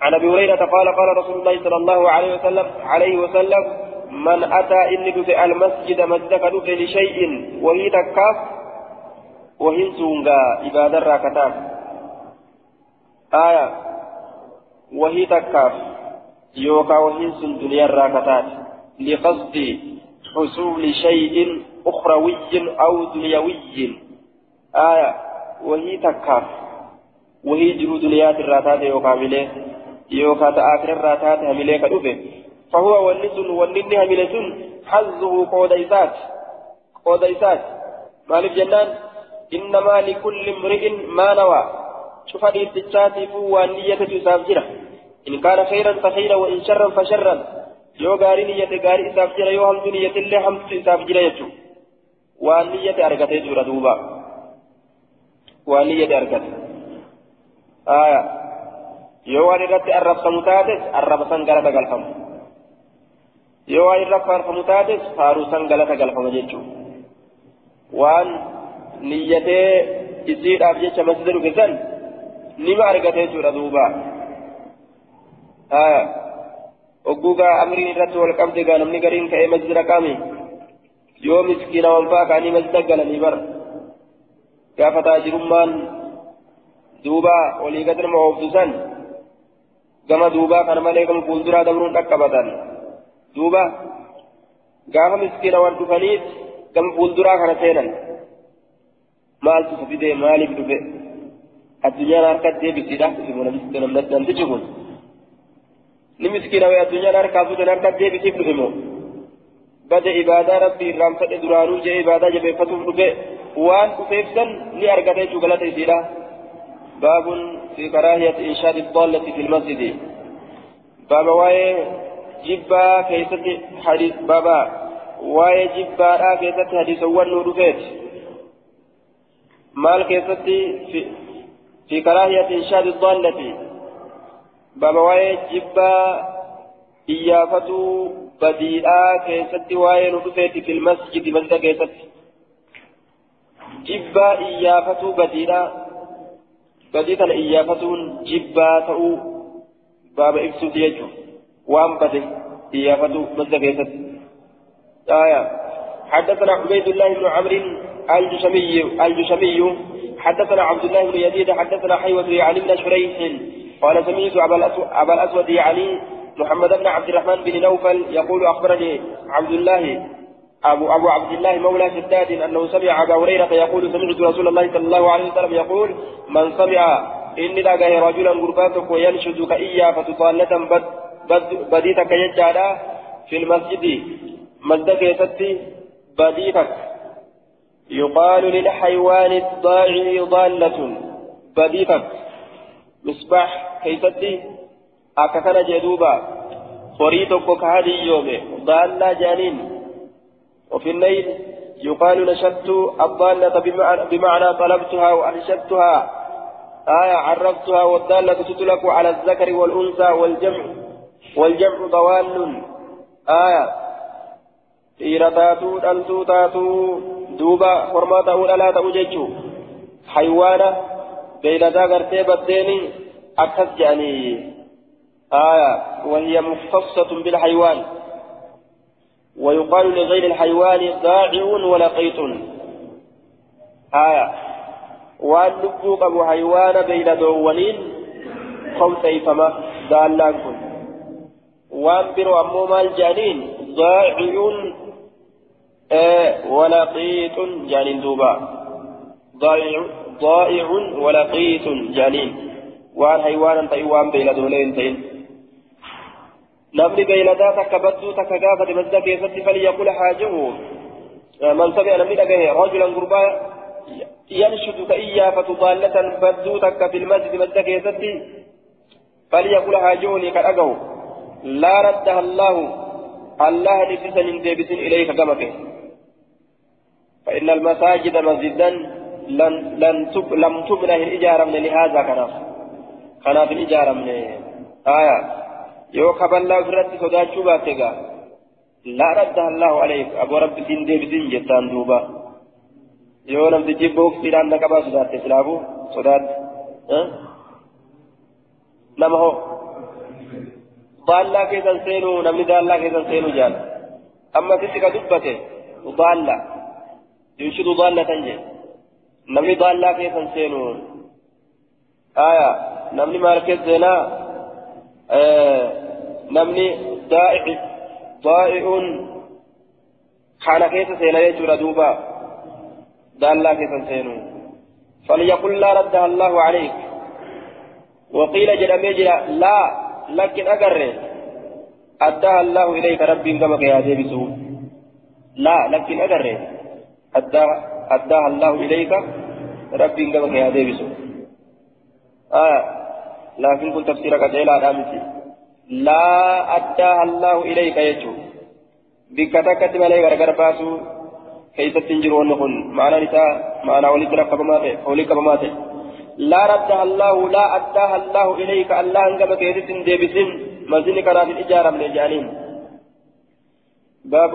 عن أبي هريرة قال قال رسول الله صلى الله عليه وسلم عليه وسلم من أتى إني دفع المسجد مسجدك دفع لشيء وهي تكاف وهي سونغا عباد الراكتان آية وهي تكاف يوكا وهنس دنيا الراكتات لقصد حصول شيء أخروي أو دنيوي. آية وهي تكاف. وهي جرو دنيا الراتات يوكا مليه يوكا تآخر الراتات همليه كدوفة. فهو والنس والنن هملة حظه قوديسات. قوديسات. مالك جنان. إنما لكل امرئ ما نوى. شوف هذه التجاتي فهو النية تساب جره إن كان خيرا فخيرا وإن شرا فشرا. يو غاري نية غاري إساف جرى يو همت نية اللي همت إساف جرى يجو وأن نية أرغتي جرى دوبا وأن نية أرغتي آية يو أن رتي الرب سمتاتس الرب سنغلت قلفم يو أن رب سمتاتس فارو سنغلت قلفم جيجو وأن نية إسير أبجيش مسجد ركزن نما أرغتي جرى وقوقا أمرين رت والقبض قال نمني قرين كأي مسجد قامي يوم مسكين وانفا كاني مسجد قال نبر كافة تاجرمان دوبا ولي قدر معوفدسان كما دوبا كان مليكم فولدرا دمرون تكبتان دوبا قام مسكين وانتفانيت كما فولدرا كان سينا maal tu fide maaliif dhufe? Addunyaan harkatti deebisiidha isin namni namtichi kun. Miskiina wayii addunyaan harkaa fuutan harka deebisiif dhufe moo bada ibaadaa rabbii irraan fedhe duraanuu jee ibaadaa jabeeffatuuf dhufe waan dhufeef san ni argata jechuu galata isiidha baabun fi karaahiyati inshaadi daallati fi lmasjidi baaba waa'ee jibbaa keessatti hadis baaba waa'ee jibbaadhaa keessatti hadisawwan nuu dhufeeti maal keessatti fi karaahiyati inshaadi daallati jibbaa iyyaafatu badiidhaa keessatti waa'ee nu dhufeeti fil masjidi masjida keessatti jibbaa iyyaafatu badiidhaa badii kana iyyaafatuun jibbaa ta'uu baaba ibsuuti jechuun waan bade iyyaafatu masjida keessatti آية حدثنا عبيد الله بن عمرو الجشمي الجشمي حدثنا عبد الله بن يزيد حدثنا حيوة يعني بن شريح قال سمعت أبا الأسود يعني محمد بن عبد الرحمن بن نوفل يقول أخبرني عبد الله أبو أبو عبد الله مولى شداد أنه سمع أبا هريرة يقول سمعت رسول الله صلى الله عليه وسلم يقول من سمع إني لقاه رجلا غرباتك وينشدك إياه فتطالة بد بد بديتك يجعل في المسجد مدك يستي بديتك. يقال للحيوان الضاعي ضالة بديتك. مصباح كيفتي أكثر جدوبا فريتك كهدي يوم ضالة جانين وفي الليل يقال نشدت الضالة بمعنى, طلبتها وأنشدتها آية عرفتها والضالة تتلك على الذكر والأنثى والجمع والجمع ضوال آية dhiira دلتو تاتو دوبا hormaa ta'uu dhalaa ta'uu jechuu haywaana beeyladaa gartee baddeeni أكد يعني آية وهي مختصة بالحيوان. ويقال لغير الحيوان ضاع ولقيط آية. وأن نبوك أبو حيوان بين دولين خمسة فما دالان وأن برو أمو مال جانين ضاع آه جانين دوبا. ضائع ضائع ولقيط جانين. وأن حيوانا تيوان بين دولين تين نمني بيلدا تكبدو تكغافة مسجد كيست فليقول حاجة من سمع نمني لقيه رجلا قربا ينشد كإيا فتضالة بدو تك في المسجد مسجد كيست فليقول حاجة لك أقو لا ردها الله الله نفسا ديبس إليك كمك فإن المساجد مسجدا لن لن لم تبنى الإجارة من لهذا كناف كناف الإجارة من آية yoo kaballaa ofirratti sodaachuu baatte gaa laa radda allahu alayk aboo rabbi siin deebisin jettaan duuba yoo namtichi booksiidhaan na qabaa sodaatte silaafu sodaatte nama hoo daallaa keessan seenuu namni daallaa keessan seenuu jaala amma sitti ka dubbate daalla yunshidu daallatan je namni daallaa keessan seenuu aya namni maal keessa seenaa namni daa'i'uun kana keessa seena jechuudha duuba. Daallaa keessa seenu. فليقل لا ردها الله عليك وقيل جرمي جرا لا لكن أقر أداها الله إليك ربي كما يا ديبسو لا لكن أقر أداها الله إليك ربي كما يا ديبسو آه لكن كنت تفسيرك جيلا دامتي لا أداها الله إليك يجو. بك تكت ملي غرغر باسو. كيف تنجر ونهن معنى نساء معنى ولد رقب ماته ولد ماته لا ردها الله لا أداها الله إليك. الله أنقب كيدت ديبسن مزين كان في الإجارة من الجانين. باب